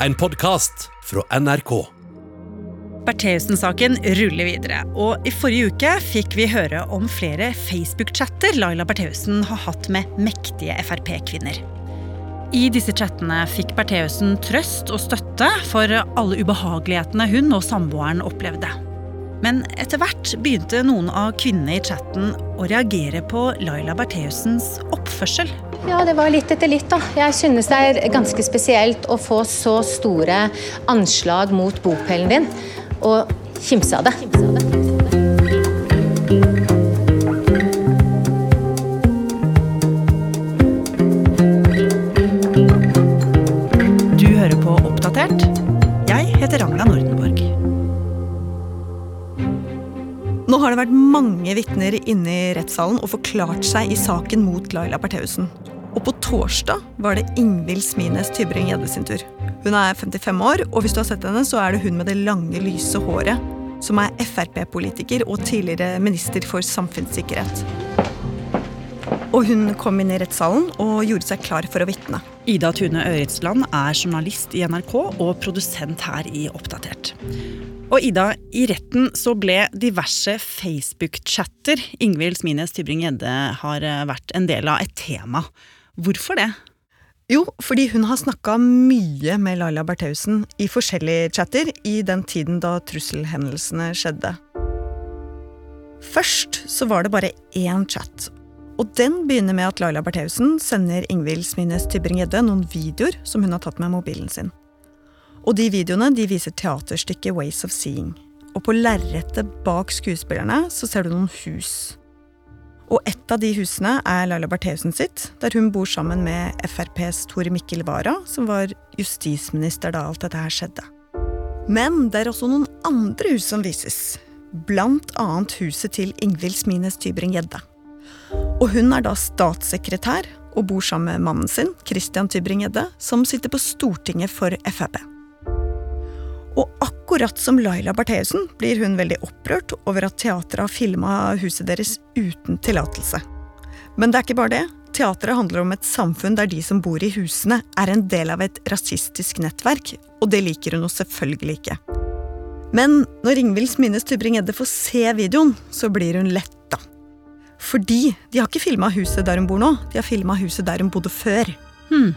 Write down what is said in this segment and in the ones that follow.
en podkast fra NRK. Bertheussen-saken ruller videre, og i forrige uke fikk vi høre om flere Facebook-chatter Laila Bertheussen har hatt med mektige Frp-kvinner. I disse chattene fikk Bertheussen trøst og støtte for alle ubehagelighetene hun og samboeren opplevde. Men etter hvert begynte noen av kvinnene i chatten å reagere på Laila Bertheussens oppførsel. Ja, det var litt etter litt, da. Jeg synes det er ganske spesielt å få så store anslag mot bopelen din, og kimse av det. Du hører på Oppdatert. Jeg heter Ragna Nordenborg. Nå har det vært mange vitner inne i rettssalen og forklart seg i saken mot Laila Bertheussen. Og på torsdag var det Ingvild Smines Tybring-Gjedde sin tur. Hun er 55 år, og hvis du har sett henne, så er det hun med det lange, lyse håret som er Frp-politiker og tidligere minister for samfunnssikkerhet. Og hun kom inn i rettssalen og gjorde seg klar for å vitne. Ida Tune Øretsland er journalist i NRK og produsent her i Oppdatert. Og Ida, i retten så ble diverse Facebook-chatter Ingvild Smines Tybring-Gjedde har eh, vært en del av et tema. Hvorfor det? Jo, fordi hun har snakka mye med Laila Bertheussen i forskjellige chatter i den tiden da trusselhendelsene skjedde. Først så var det bare én chat, og den begynner med at Laila Bertheussen sender Ingvild Smines Tybring-Gjedde noen videoer som hun har tatt med mobilen sin. Og de videoene de viser teaterstykket Ways of Seeing. Og på lerretet bak skuespillerne så ser du noen hus. Og et av de husene er Laila Bertheussen sitt, der hun bor sammen med FrPs Tore Mikkel Wara, som var justisminister da alt dette her skjedde. Men det er også noen andre hus som vises. Blant annet huset til Ingvild Smines Tybring-Gjedde. Og hun er da statssekretær og bor sammen med mannen sin, Christian Tybring-Gjedde, som sitter på Stortinget for Frp. Og akkurat som Laila Bertheussen blir hun veldig opprørt over at teatret har filma huset deres uten tillatelse. Men det er ikke bare det. Teatret handler om et samfunn der de som bor i husene, er en del av et rasistisk nettverk, og det liker hun jo selvfølgelig ikke. Men når Ingvild Smines Tybring-Edde får se videoen, så blir hun letta. Fordi de har ikke filma huset der hun bor nå, de har filma huset der hun bodde før. Hmm.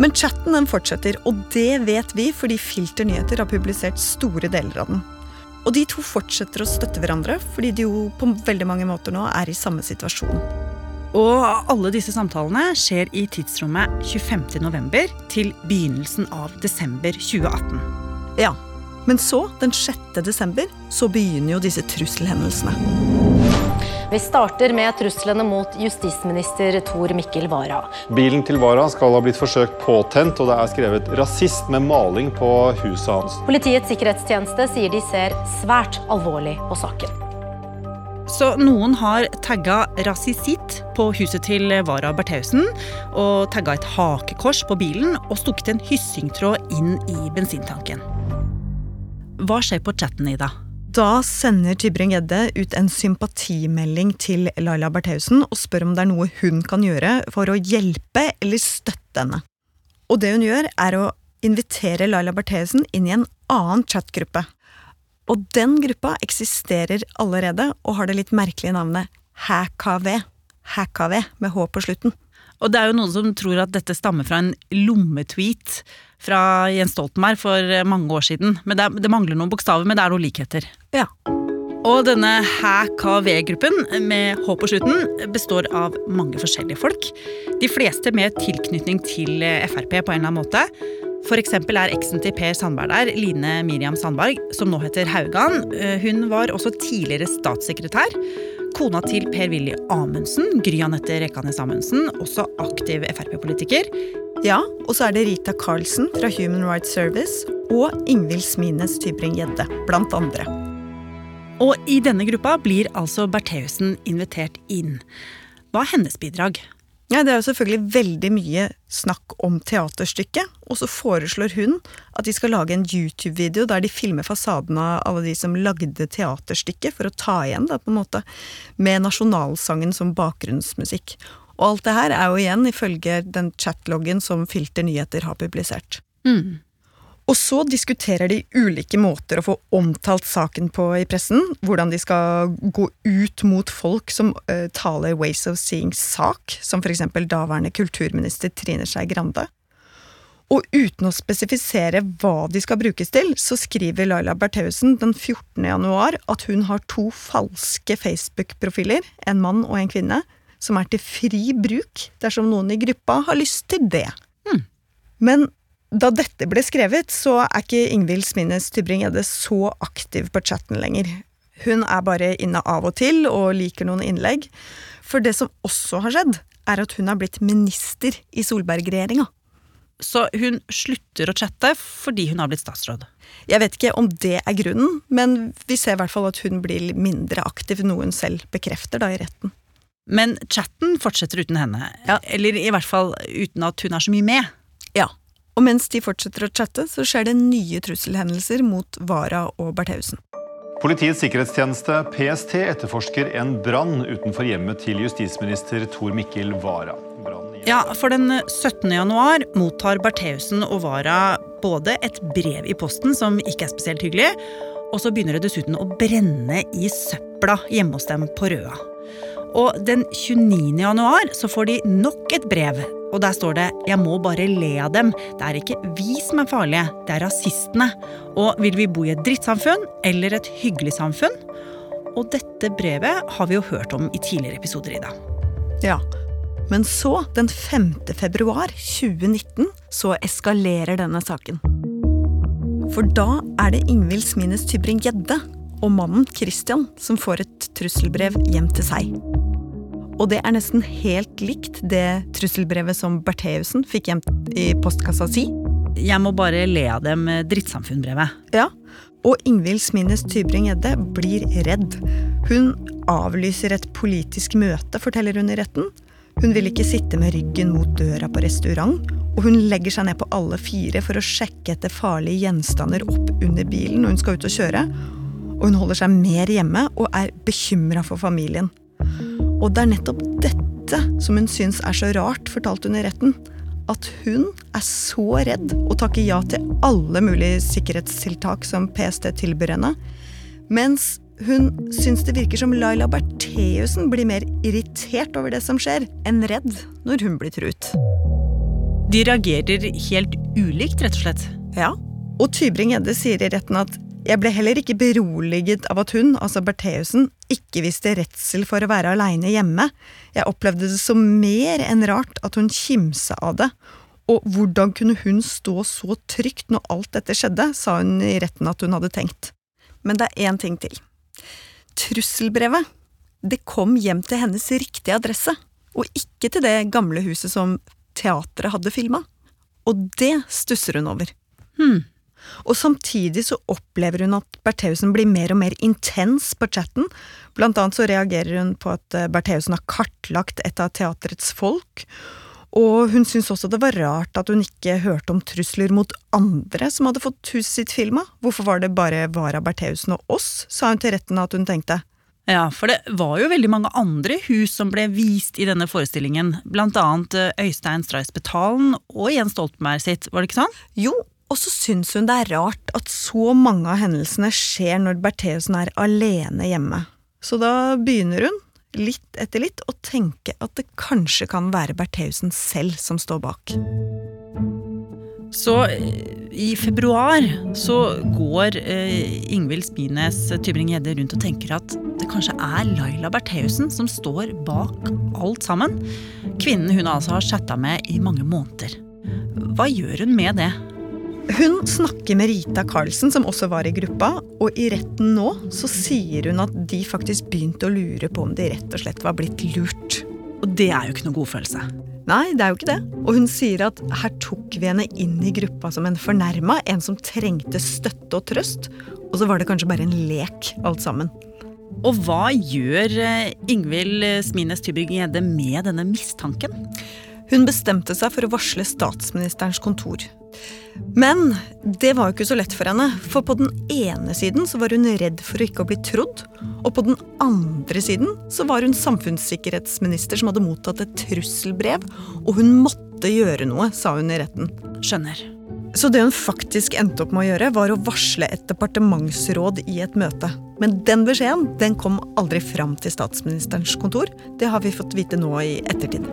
Men chatten den fortsetter, og det vet vi fordi Filter Nyheter har publisert store deler av den. Og de to fortsetter å støtte hverandre, fordi de jo på veldig mange måter nå er i samme situasjon. Og alle disse samtalene skjer i tidsrommet 25.11. til begynnelsen av desember 2018. Ja, men så, den 6. desember, så begynner jo disse trusselhendelsene. Vi starter med truslene mot justisminister Tor Mikkel Wara. Bilen til Wara skal ha blitt forsøkt påtent, og det er skrevet 'rasist' med maling på huset hans. Politiets sikkerhetstjeneste sier de ser svært alvorlig på saken. Så noen har tagga 'rasisitt' på huset til Wara Bertheussen, og tagga et hakekors på bilen og stukket en hyssingtråd inn i bensintanken. Hva skjer på chatten, Ida? Da sender Tybring-Gjedde ut en sympatimelding til Laila Bertheussen og spør om det er noe hun kan gjøre for å hjelpe eller støtte henne. Og det hun gjør, er å invitere Laila Bertheussen inn i en annen chatgruppe. Og den gruppa eksisterer allerede og har det litt merkelige navnet HKV. HKV med H på slutten. Og det er jo noen som tror at dette stammer fra en lommetweet fra Jens Stoltenberg for mange år siden. Men det, er, det mangler noen bokstaver, men det er noen likheter. Ja. Og denne HKV-gruppen med H på slutten består av mange forskjellige folk. De fleste med tilknytning til Frp på en eller annen måte. For eksempel er eksen til Per Sandberg der, Line Miriam Sandberg, som nå heter Haugan. Hun var også tidligere statssekretær. Kona til Per-Willy Amundsen, Gry Anette Rekanes Amundsen, også aktiv Frp-politiker. Ja, og så er det Rita Karlsen fra Human Rights Service og Ingvild Smines Tybring-Gjedde, blant andre. Og i denne gruppa blir altså Bertheussen invitert inn. Hva er hennes bidrag? Ja, det er jo selvfølgelig veldig mye snakk om teaterstykket, og så foreslår hun at de skal lage en YouTube-video der de filmer fasaden av alle de som lagde teaterstykket, for å ta igjen, da, på en måte, med nasjonalsangen som bakgrunnsmusikk. Og alt det her er jo igjen ifølge den chatloggen som Filter Nyheter har publisert. Mm. Og så diskuterer de ulike måter å få omtalt saken på i pressen. Hvordan de skal gå ut mot folk som uh, taler Ways of Seeing-sak, som f.eks. daværende kulturminister Trine Skei Grande. Og uten å spesifisere hva de skal brukes til, så skriver Laila Bertheussen den 14. januar at hun har to falske Facebook-profiler, en mann og en kvinne, som er til fri bruk dersom noen i gruppa har lyst til det. Hmm. Men da dette ble skrevet, så er ikke Ingvild Smines Tybring-Gjedde så aktiv på chatten lenger. Hun er bare inne av og til og liker noen innlegg. For det som også har skjedd, er at hun er blitt minister i Solberg-regjeringa. Så hun slutter å chatte fordi hun har blitt statsråd? Jeg vet ikke om det er grunnen, men vi ser i hvert fall at hun blir mindre aktiv, noe hun selv bekrefter da i retten. Men chatten fortsetter uten henne? Ja. Eller i hvert fall uten at hun er så mye med? Ja, og mens de fortsetter å chatte, så skjer det nye trusselhendelser mot Vara og Bertheussen. Politiets sikkerhetstjeneste, PST, etterforsker en brann utenfor hjemmet til justisminister Tor Mikkel Wara. Ja, for den 17. januar mottar Bertheussen og Wara både et brev i posten som ikke er spesielt hyggelig, og så begynner det dessuten å brenne i søpla hjemme hos dem på Røa. Og den 29. januar så får de nok et brev og der står det 'Jeg må bare le av dem'. Det er ikke vi som er farlige, det er rasistene. Og vil vi bo i et drittsamfunn eller et hyggelig samfunn? Og dette brevet har vi jo hørt om i tidligere episoder, Ida. Ja, men så, den 5. februar 2019, så eskalerer denne saken. For da er det Ingvild Smines Tybring-Gjedde og mannen Christian som får et trusselbrev hjem til seg. Og det er nesten helt likt det trusselbrevet som Bertheussen fikk hjem i postkassa si. Jeg må bare le av dem drittsamfunnbrevet. Ja, og Ingvild Smines Tybring-Gjedde blir redd. Hun avlyser et politisk møte, forteller hun i retten. Hun vil ikke sitte med ryggen mot døra på restaurant, og hun legger seg ned på alle fire for å sjekke etter farlige gjenstander opp under bilen når hun skal ut og kjøre. Og hun holder seg mer hjemme og er bekymra for familien. Og det er nettopp dette som hun syns er så rart, fortalte hun i retten. At hun er så redd og takker ja til alle mulige sikkerhetstiltak som PST tilbyr henne. Mens hun syns det virker som Laila Bertheussen blir mer irritert over det som skjer, enn redd når hun blir truet. De reagerer helt ulikt, rett og slett? Ja. Og Tybring-Gjedde sier i retten at jeg ble heller ikke beroliget av at hun, altså Bertheussen, ikke viste redsel for å være aleine hjemme. Jeg opplevde det som mer enn rart at hun kimsa av det. Og hvordan kunne hun stå så trygt når alt dette skjedde, sa hun i retten at hun hadde tenkt. Men det er én ting til. Trusselbrevet, det kom hjem til hennes riktige adresse, og ikke til det gamle huset som teatret hadde filma. Og det stusser hun over. Hmm. Og samtidig så opplever hun at Bertheussen blir mer og mer intens på chatten. Blant annet så reagerer hun på at eh, Bertheussen har kartlagt et av teatrets folk. Og hun syntes også det var rart at hun ikke hørte om trusler mot andre som hadde fått huset sitt filma. Hvorfor var det bare Vara Bertheussen og oss, sa hun til retten at hun tenkte. Ja, for det var jo veldig mange andre hus som ble vist i denne forestillingen. Blant annet eh, Øystein Streisbetalen og Jens Stoltenberg sitt, var det ikke sånn? Jo, og så syns hun det er rart at så mange av hendelsene skjer når Bertheussen er alene hjemme. Så da begynner hun, litt etter litt, å tenke at det kanskje kan være Bertheussen selv som står bak. Så i februar så går eh, Ingvild Spines Tybring-Gjedde rundt og tenker at det kanskje er Laila Bertheussen som står bak alt sammen. Kvinnen hun altså har chatta med i mange måneder. Hva gjør hun med det? Hun snakker med Rita Karlsen, som også var i gruppa, og i retten nå så sier hun at de faktisk begynte å lure på om de rett og slett var blitt lurt. Og det er jo ikke noe god følelse. Nei, det er jo ikke det. Og hun sier at her tok vi henne inn i gruppa som en fornærma, en som trengte støtte og trøst, og så var det kanskje bare en lek, alt sammen. Og hva gjør eh, Ingvild Smines Tybring-Gjedde med denne mistanken? Hun bestemte seg for å varsle statsministerens kontor. Men det var jo ikke så lett for henne, for på den ene siden så var hun redd for ikke å bli trodd, og på den andre siden så var hun samfunnssikkerhetsminister som hadde mottatt et trusselbrev, og hun måtte gjøre noe, sa hun i retten. Skjønner. Så det hun faktisk endte opp med å gjøre, var å varsle et departementsråd i et møte. Men den beskjeden den kom aldri fram til statsministerens kontor. Det har vi fått vite nå i ettertid.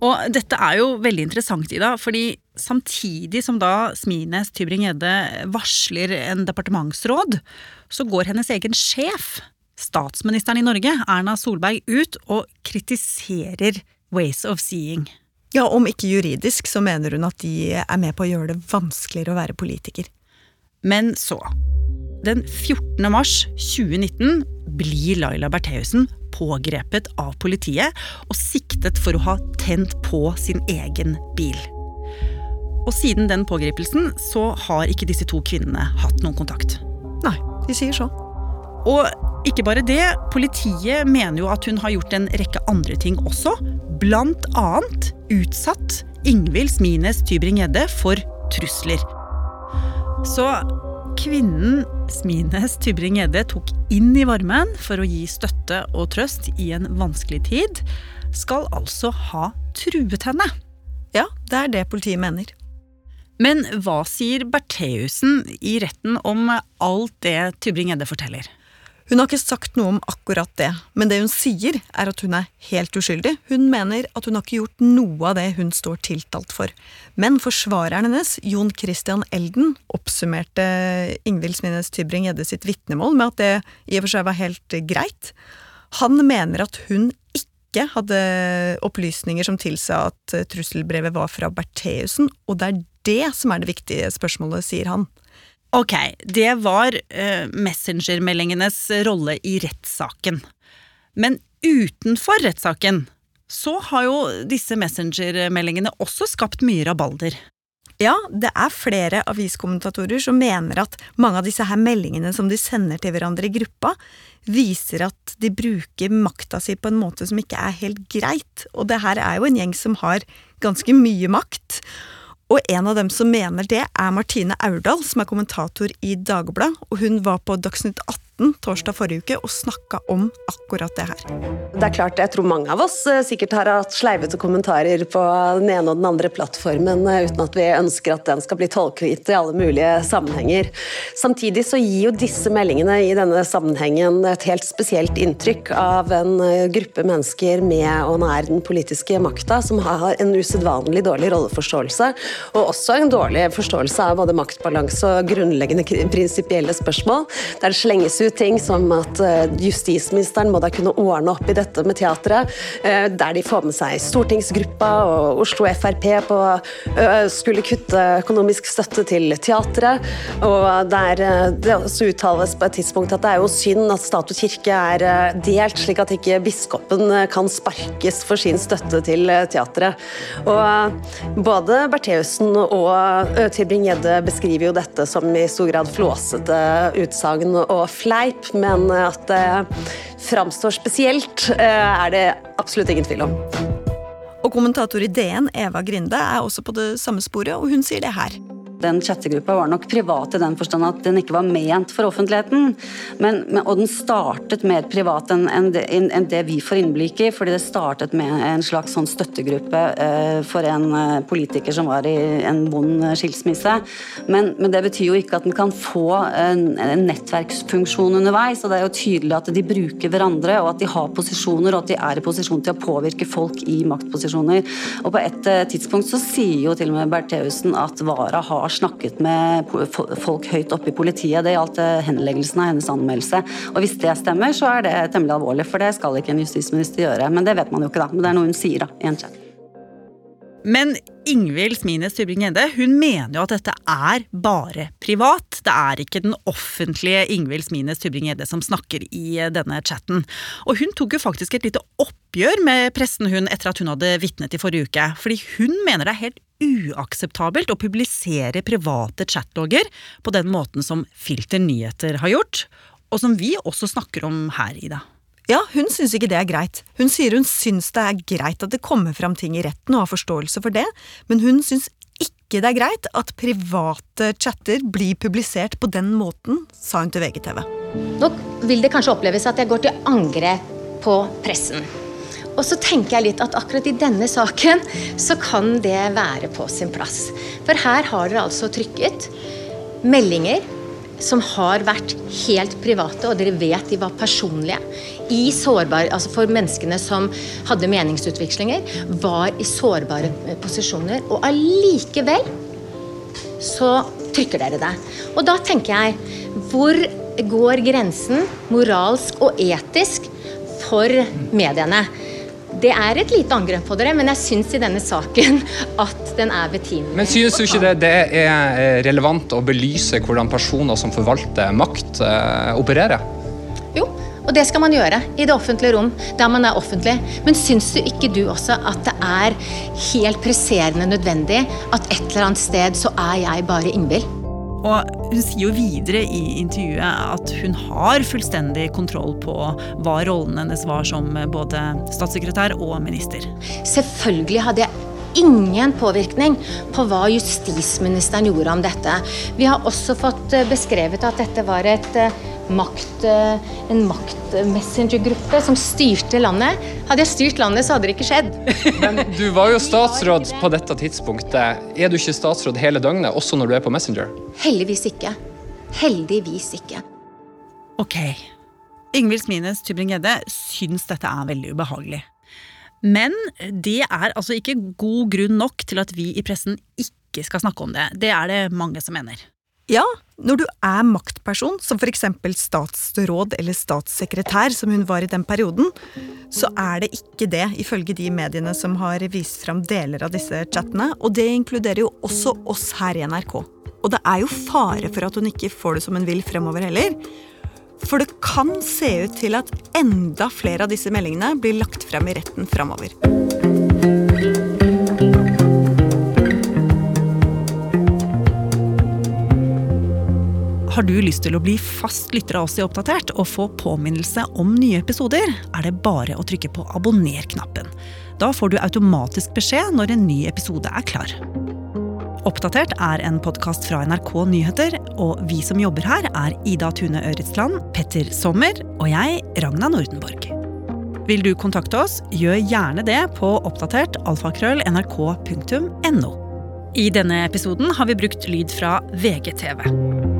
Og dette er jo veldig interessant, Ida, fordi samtidig som da Smines Tybring-Gjedde varsler en departementsråd, så går hennes egen sjef, statsministeren i Norge, Erna Solberg, ut og kritiserer Ways of Seeing. Ja, Om ikke juridisk, så mener hun at de er med på å gjøre det vanskeligere å være politiker. Men så Den 14. mars 2019 blir Laila Bertheussen pågrepet av politiet og siktet for å ha tent på sin egen bil. Og siden den pågripelsen så har ikke disse to kvinnene hatt noen kontakt. Nei, de sier så. Og ikke bare det, politiet mener jo at hun har gjort en rekke andre ting også. Blant annet utsatt Ingvild Smines Tybring-Gjedde for trusler. Så kvinnen Smines Tybring-Gjedde tok inn i varmen for å gi støtte og trøst i en vanskelig tid, skal altså ha truet henne. Ja, det er det politiet mener. Men hva sier Bertheussen i retten om alt det Tybring-Gjedde forteller? Hun har ikke sagt noe om akkurat det, men det hun sier er at hun er helt uskyldig. Hun mener at hun har ikke gjort noe av det hun står tiltalt for. Men forsvareren hennes, Jon Christian Elden, oppsummerte Ingvild Smines Tybring-Gjedde sitt vitnemål med at det i og for seg var helt greit. Han mener at hun ikke hadde opplysninger som tilsa at trusselbrevet var fra Bertheussen, og det er det som er det viktige spørsmålet, sier han. Ok, det var uh, messengermeldingenes rolle i rettssaken. Men utenfor rettssaken så har jo disse messengermeldingene også skapt mye rabalder. Ja, det er flere aviskommentatorer som mener at mange av disse her meldingene som de sender til hverandre i gruppa, viser at de bruker makta si på en måte som ikke er helt greit. Og det her er jo en gjeng som har ganske mye makt. Og en av dem som mener det, er Martine Aurdal, som er kommentator i Dagbladet. Og hun var på Dagsnytt 18 torsdag forrige uke og snakka om akkurat det her. Det er klart, Jeg tror mange av oss eh, sikkert har hatt sleivete kommentarer på den ene og den andre plattformen eh, uten at vi ønsker at den skal bli tolket i alle mulige sammenhenger. Samtidig så gir jo disse meldingene i denne sammenhengen et helt spesielt inntrykk av en eh, gruppe mennesker med og nær den politiske makta som har en usedvanlig dårlig rolleforståelse og også en dårlig forståelse av både maktbalanse og grunnleggende prinsipielle spørsmål. Der slenges ut ting som at eh, justisministeren må da kunne ordne opp i dette med teatret, eh, der de får med seg stortingsgruppa og Oslo Frp på å skulle kutte økonomisk støtte til teatret, og der det også uttales på et tidspunkt at det er jo synd at stat og kirke er delt, slik at ikke biskopen kan sparkes for sin støtte til teatret. Og både Bertheussen og Tybring-Gjedde beskriver jo dette som i stor grad flåsete utsagn og fleip, men at det framstår spesielt, er det absolutt ingen tvil om. Og kommentator i DN, Eva Grinde, er også på det samme sporet, og hun sier det her. Den chattegruppa var nok privat i den forstand at den ikke var ment for offentligheten. Men, og den startet mer privat enn en det, en det, vi får innblikk i. fordi det startet med en slags sånn støttegruppe eh, for en eh, politiker som var i en vond skilsmisse. Men, men, det betyr jo ikke at den kan få en, en, nettverksfunksjon underveis. og Det er jo tydelig at de bruker hverandre, og at de har posisjoner, og at de er i posisjon til å påvirke folk i maktposisjoner. Og på et eh, tidspunkt så sier jo til og med Bertheussen at Vara har har snakket med folk høyt oppe i politiet. Det gjaldt eh, henleggelsen av hennes anmeldelse. Og Hvis det stemmer, så er det temmelig alvorlig, for det skal ikke en justisminister gjøre. Men det vet man jo ikke, da. Men det er noe hun sier da, i en chat. Men Ingvild Smines Tybring-Gjedde hun mener jo at dette er bare privat. Det er ikke den offentlige Ingvild Smines Tybring-Gjedde som snakker i denne chatten. Og hun tok jo faktisk et lite oppgjør med pressen hun etter at hun hadde vitnet i forrige uke. Fordi hun mener det er helt uakseptabelt å publisere private chatlogger på den måten som Filter Nyheter har gjort, og som vi også snakker om her, Ida. Ja, hun syns ikke det er greit. Hun sier hun syns det er greit at det kommer fram ting i retten og har forståelse for det, men hun syns ikke det er greit at private chatter blir publisert på den måten, sa hun til VGTV. Nå vil det kanskje oppleves at jeg går til angrep på pressen. Og så tenker jeg litt at akkurat i denne saken så kan det være på sin plass. For her har dere altså trykket meldinger som har vært helt private, og dere vet de var personlige. I sårbar, altså For menneskene som hadde meningsutvekslinger, var i sårbare posisjoner. Og allikevel så trykker dere det. Og da tenker jeg, hvor går grensen moralsk og etisk for mediene? Det er et lite angrep på dere, men jeg syns i denne saken at den er betimelig. Men synes du ikke det, det er eh, relevant å belyse hvordan personer som forvalter makt, eh, opererer? Jo, og det skal man gjøre i det offentlige rom, der man er offentlig. Men syns du ikke du også at det er helt presserende nødvendig at et eller annet sted så er jeg bare Ingvild? Og hun sier jo videre i intervjuet at hun har fullstendig kontroll på hva rollen hennes var som både statssekretær og minister. Selvfølgelig hadde jeg ingen påvirkning på hva justisministeren gjorde om dette. Vi har også fått eh, beskrevet at dette var et eh, makt, eh, en maktmessengergruppe som styrte landet. Hadde jeg styrt landet, så hadde det ikke skjedd. Men du var jo statsråd på dette tidspunktet. Er du ikke statsråd hele døgnet, også når du er på Messenger? Heldigvis ikke. Heldigvis ikke. Ok. Ingvild Smines Tybring-Gjedde syns dette er veldig ubehagelig. Men det er altså ikke god grunn nok til at vi i pressen ikke skal snakke om det. Det er det mange som mener. Ja, når du er maktperson, som eksempel statsråd eller statssekretær, som hun var i den perioden, så er det ikke det, ifølge de mediene som har vist fram deler av disse chattene. Og det inkluderer jo også oss her i NRK. Og det er jo fare for at hun ikke får det som hun vil fremover heller. For det kan se ut til at enda flere av disse meldingene blir lagt frem i retten framover. Har du lyst til å bli fast lytter av oss i Oppdatert og få påminnelse om nye episoder, er det bare å trykke på abonner-knappen. Da får du automatisk beskjed når en ny episode er klar. Oppdatert er en podkast fra NRK Nyheter, og vi som jobber her, er Ida Tune Øretsland, Petter Sommer og jeg, Ragna Nordenborg. Vil du kontakte oss, gjør gjerne det på oppdatert alfakrøll nrk.no. I denne episoden har vi brukt lyd fra VGTV.